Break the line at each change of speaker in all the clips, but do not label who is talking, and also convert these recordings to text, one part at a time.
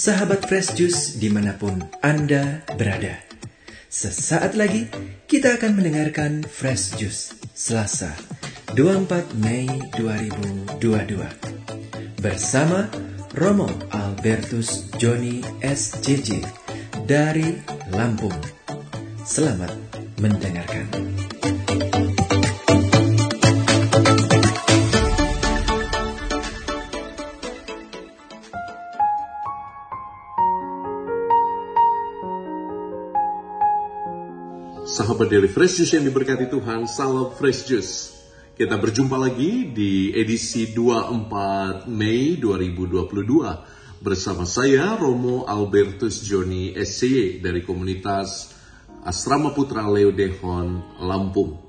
Sahabat Fresh Juice di mana pun Anda berada. Sesaat lagi kita akan mendengarkan Fresh Juice Selasa 24 Mei 2022 bersama Romo Albertus Joni SJJ dari Lampung. Selamat mendengarkan.
Sahabat dari Fresh Juice yang diberkati Tuhan, salam Fresh Juice. Kita berjumpa lagi di edisi 24 Mei 2022 bersama saya Romo Albertus Joni SCY dari komunitas Asrama Putra Leo Dehon Lampung.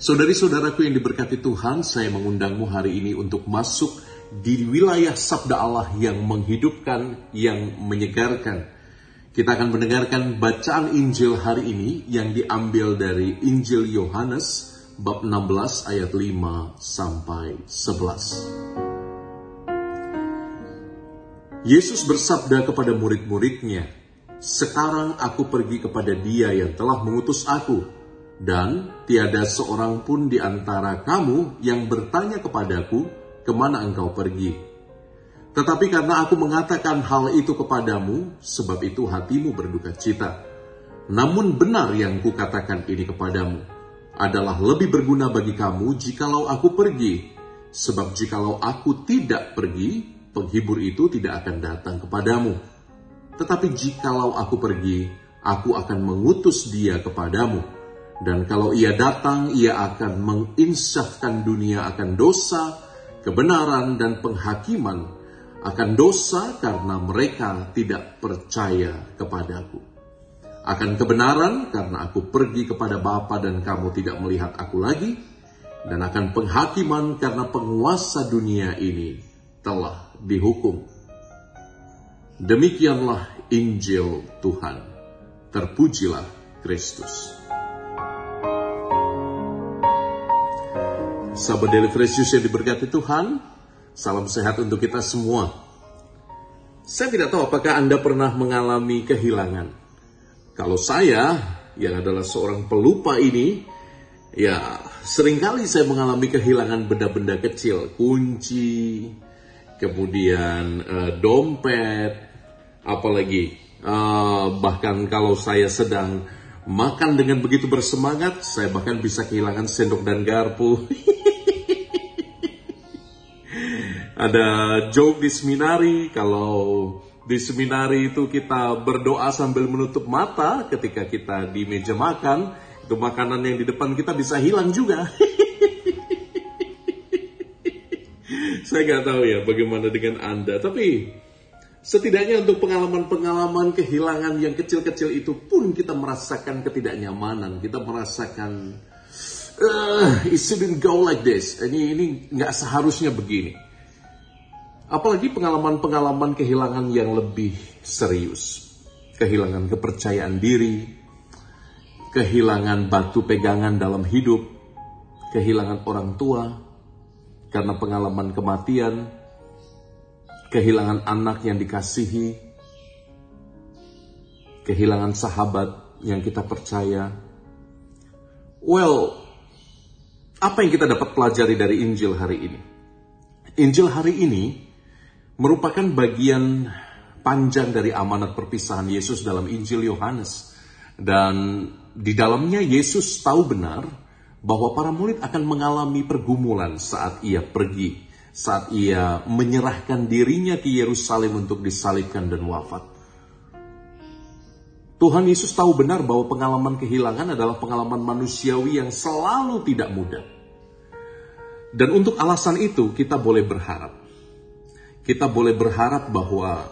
Saudari-saudaraku yang diberkati Tuhan, saya mengundangmu hari ini untuk masuk di wilayah sabda Allah yang menghidupkan, yang menyegarkan, kita akan mendengarkan bacaan Injil hari ini yang diambil dari Injil Yohanes bab 16 ayat 5 sampai 11. Yesus bersabda kepada murid-muridnya, "Sekarang aku pergi kepada Dia yang telah mengutus aku, dan tiada seorang pun di antara kamu yang bertanya kepadaku, ke mana engkau pergi?" Tetapi karena aku mengatakan hal itu kepadamu, sebab itu hatimu berduka cita. Namun benar yang kukatakan ini kepadamu, adalah lebih berguna bagi kamu jikalau aku pergi. Sebab jikalau aku tidak pergi, penghibur itu tidak akan datang kepadamu. Tetapi jikalau aku pergi, aku akan mengutus dia kepadamu. Dan kalau ia datang, ia akan menginsafkan dunia akan dosa, kebenaran, dan penghakiman akan dosa karena mereka tidak percaya kepadaku. Akan kebenaran karena aku pergi kepada Bapa dan kamu tidak melihat aku lagi. Dan akan penghakiman karena penguasa dunia ini telah dihukum. Demikianlah Injil Tuhan. Terpujilah Kristus. Sahabat Daily Fresh yang diberkati Tuhan, Salam sehat untuk kita semua. Saya tidak tahu apakah Anda pernah mengalami kehilangan. Kalau saya, yang adalah seorang pelupa ini, ya sering kali saya mengalami kehilangan benda-benda kecil. Kunci, kemudian uh, dompet, apalagi uh, bahkan kalau saya sedang makan dengan begitu bersemangat, saya bahkan bisa kehilangan sendok dan garpu. ada joke di seminari kalau di seminari itu kita berdoa sambil menutup mata ketika kita di meja makan itu makanan yang di depan kita bisa hilang juga. Saya nggak tahu ya bagaimana dengan anda tapi setidaknya untuk pengalaman-pengalaman kehilangan yang kecil-kecil itu pun kita merasakan ketidaknyamanan kita merasakan uh, it shouldn't go like this? Ini ini nggak seharusnya begini Apalagi pengalaman-pengalaman kehilangan yang lebih serius. Kehilangan kepercayaan diri, kehilangan batu pegangan dalam hidup, kehilangan orang tua karena pengalaman kematian, kehilangan anak yang dikasihi, kehilangan sahabat yang kita percaya. Well, apa yang kita dapat pelajari dari Injil hari ini? Injil hari ini merupakan bagian panjang dari amanat perpisahan Yesus dalam Injil Yohanes. Dan di dalamnya Yesus tahu benar bahwa para murid akan mengalami pergumulan saat ia pergi, saat ia menyerahkan dirinya ke Yerusalem untuk disalibkan dan wafat. Tuhan Yesus tahu benar bahwa pengalaman kehilangan adalah pengalaman manusiawi yang selalu tidak mudah. Dan untuk alasan itu kita boleh berharap kita boleh berharap bahwa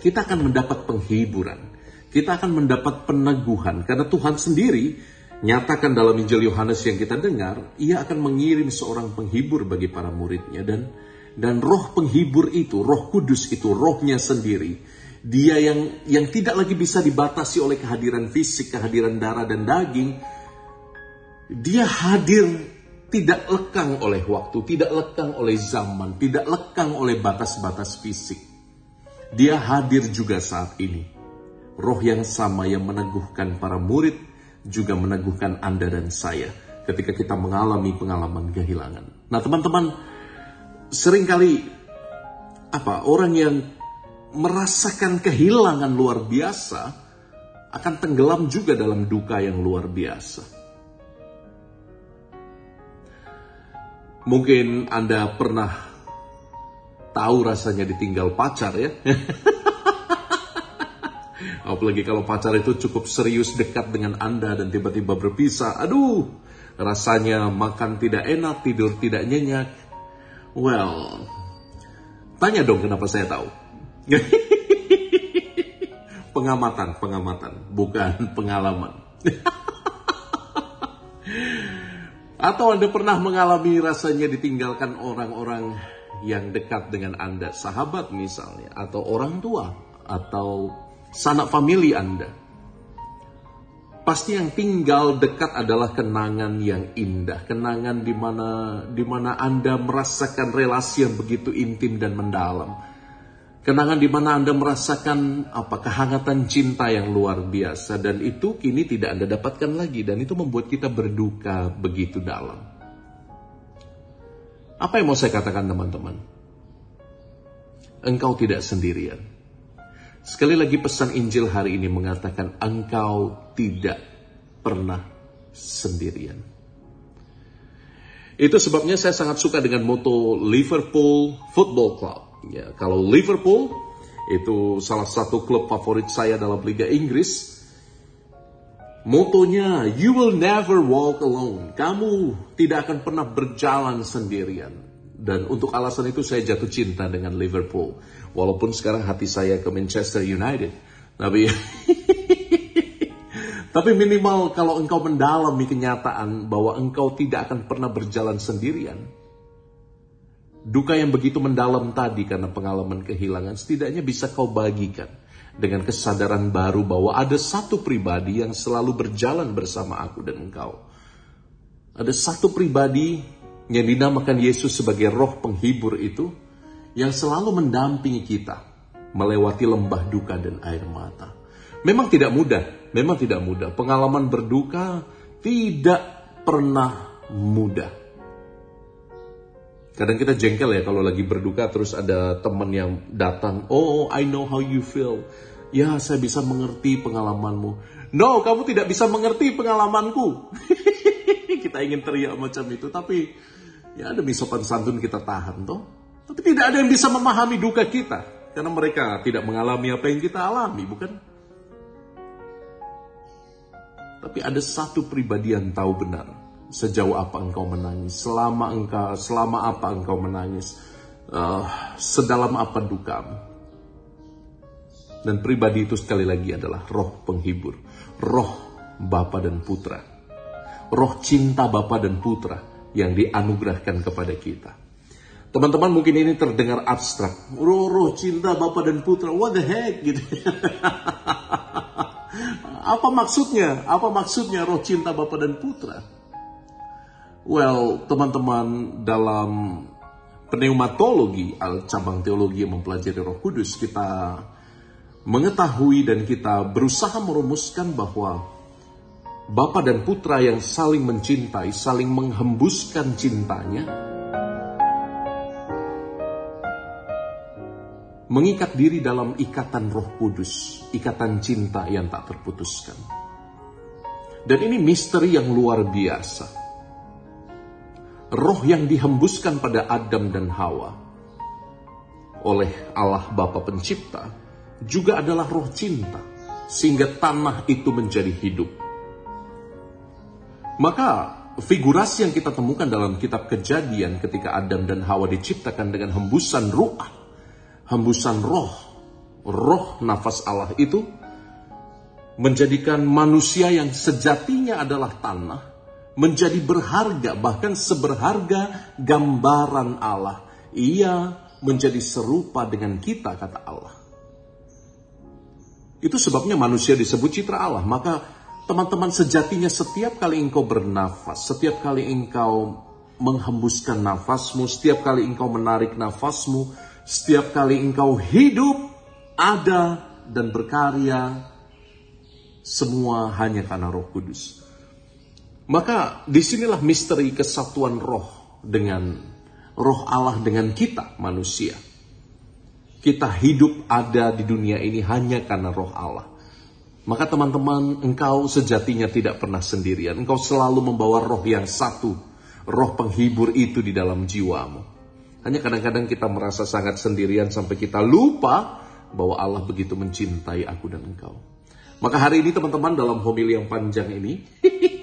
kita akan mendapat penghiburan, kita akan mendapat peneguhan. Karena Tuhan sendiri nyatakan dalam Injil Yohanes yang kita dengar, ia akan mengirim seorang penghibur bagi para muridnya. Dan dan roh penghibur itu, roh kudus itu, rohnya sendiri, dia yang yang tidak lagi bisa dibatasi oleh kehadiran fisik, kehadiran darah dan daging, dia hadir tidak lekang oleh waktu, tidak lekang oleh zaman, tidak lekang oleh batas-batas fisik. Dia hadir juga saat ini. Roh yang sama yang meneguhkan para murid juga meneguhkan Anda dan saya ketika kita mengalami pengalaman kehilangan. Nah, teman-teman, sering kali apa orang yang merasakan kehilangan luar biasa akan tenggelam juga dalam duka yang luar biasa. Mungkin Anda pernah tahu rasanya ditinggal pacar ya. Apalagi kalau pacar itu cukup serius dekat dengan Anda dan tiba-tiba berpisah. Aduh, rasanya makan tidak enak, tidur tidak nyenyak. Well, tanya dong kenapa saya tahu. pengamatan, pengamatan, bukan pengalaman. Atau Anda pernah mengalami rasanya ditinggalkan orang-orang yang dekat dengan Anda, sahabat misalnya, atau orang tua, atau sanak famili Anda. Pasti yang tinggal dekat adalah kenangan yang indah, kenangan di mana Anda merasakan relasi yang begitu intim dan mendalam Kenangan di mana Anda merasakan apa kehangatan cinta yang luar biasa dan itu kini tidak Anda dapatkan lagi dan itu membuat kita berduka begitu dalam. Apa yang mau saya katakan teman-teman? Engkau tidak sendirian. Sekali lagi pesan Injil hari ini mengatakan engkau tidak pernah sendirian. Itu sebabnya saya sangat suka dengan moto Liverpool Football Club Ya, kalau Liverpool itu salah satu klub favorit saya dalam Liga Inggris. Motonya, you will never walk alone. Kamu tidak akan pernah berjalan sendirian. Dan untuk alasan itu saya jatuh cinta dengan Liverpool. Walaupun sekarang hati saya ke Manchester United. Tapi Tapi minimal kalau engkau mendalami kenyataan bahwa engkau tidak akan pernah berjalan sendirian, Duka yang begitu mendalam tadi karena pengalaman kehilangan setidaknya bisa kau bagikan dengan kesadaran baru bahwa ada satu pribadi yang selalu berjalan bersama aku dan engkau. Ada satu pribadi yang dinamakan Yesus sebagai roh penghibur itu yang selalu mendampingi kita melewati lembah duka dan air mata. Memang tidak mudah, memang tidak mudah. Pengalaman berduka tidak pernah mudah. Kadang kita jengkel ya kalau lagi berduka terus ada teman yang datang, oh I know how you feel. Ya saya bisa mengerti pengalamanmu. No, kamu tidak bisa mengerti pengalamanku. kita ingin teriak macam itu, tapi ya demi sopan santun kita tahan toh. Tapi tidak ada yang bisa memahami duka kita. Karena mereka tidak mengalami apa yang kita alami, bukan? Tapi ada satu pribadi yang tahu benar Sejauh apa engkau menangis? Selama engkau, selama apa engkau menangis? Uh, sedalam apa dukamu? Dan pribadi itu sekali lagi adalah roh penghibur, roh Bapa dan Putra, roh cinta Bapa dan Putra yang dianugerahkan kepada kita. Teman-teman mungkin ini terdengar abstrak. Roh, roh cinta Bapa dan Putra, what the heck gitu. Apa maksudnya? Apa maksudnya roh cinta Bapa dan Putra? Well, teman-teman dalam pneumatologi, cabang teologi yang mempelajari roh kudus, kita mengetahui dan kita berusaha merumuskan bahwa Bapa dan Putra yang saling mencintai, saling menghembuskan cintanya, mengikat diri dalam ikatan roh kudus, ikatan cinta yang tak terputuskan. Dan ini misteri yang luar biasa roh yang dihembuskan pada Adam dan Hawa oleh Allah Bapa Pencipta juga adalah roh cinta sehingga tanah itu menjadi hidup. Maka figurasi yang kita temukan dalam kitab Kejadian ketika Adam dan Hawa diciptakan dengan hembusan ruah, hembusan roh, roh nafas Allah itu menjadikan manusia yang sejatinya adalah tanah menjadi berharga, bahkan seberharga gambaran Allah. Ia menjadi serupa dengan kita, kata Allah. Itu sebabnya manusia disebut citra Allah. Maka teman-teman sejatinya setiap kali engkau bernafas, setiap kali engkau menghembuskan nafasmu, setiap kali engkau menarik nafasmu, setiap kali engkau hidup, ada dan berkarya semua hanya karena Roh Kudus. Maka di sinilah misteri kesatuan roh dengan roh Allah dengan kita manusia. Kita hidup ada di dunia ini hanya karena roh Allah. Maka teman-teman, engkau sejatinya tidak pernah sendirian. Engkau selalu membawa roh yang satu, roh penghibur itu di dalam jiwamu. Hanya kadang-kadang kita merasa sangat sendirian sampai kita lupa bahwa Allah begitu mencintai aku dan engkau. Maka hari ini teman-teman dalam homili yang panjang ini,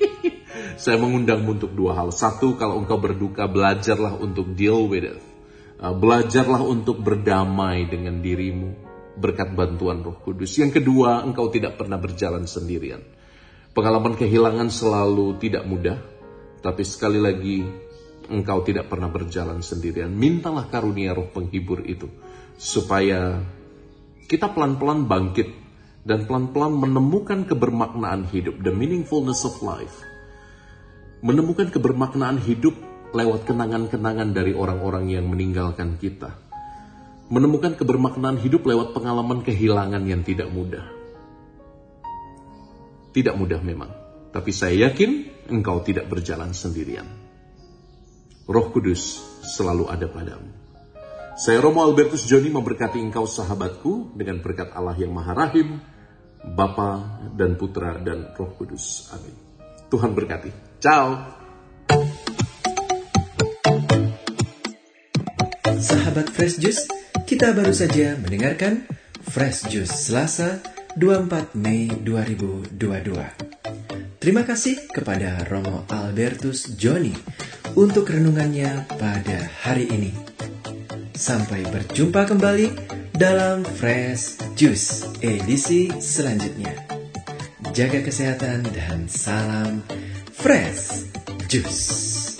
saya mengundangmu untuk dua hal. Satu, kalau engkau berduka, belajarlah untuk deal with it. Uh, belajarlah untuk berdamai dengan dirimu berkat bantuan Roh Kudus. Yang kedua, engkau tidak pernah berjalan sendirian. Pengalaman kehilangan selalu tidak mudah, tapi sekali lagi engkau tidak pernah berjalan sendirian. Mintalah karunia Roh penghibur itu supaya kita pelan-pelan bangkit dan pelan-pelan menemukan kebermaknaan hidup, the meaningfulness of life. Menemukan kebermaknaan hidup lewat kenangan-kenangan dari orang-orang yang meninggalkan kita menemukan kebermaknaan hidup lewat pengalaman kehilangan yang tidak mudah. Tidak mudah memang, tapi saya yakin engkau tidak berjalan sendirian. Roh Kudus selalu ada padamu. Saya Romo Albertus Joni memberkati engkau sahabatku dengan berkat Allah yang Maha Rahim, Bapa dan Putra dan Roh Kudus. Amin. Tuhan berkati. Ciao.
Sahabat Fresh Juice, kita baru saja mendengarkan Fresh Juice Selasa 24 Mei 2022. Terima kasih kepada Romo Albertus Joni untuk renungannya pada hari ini. Sampai berjumpa kembali dalam Fresh Juice edisi selanjutnya. Jaga kesehatan dan salam Fresh Juice.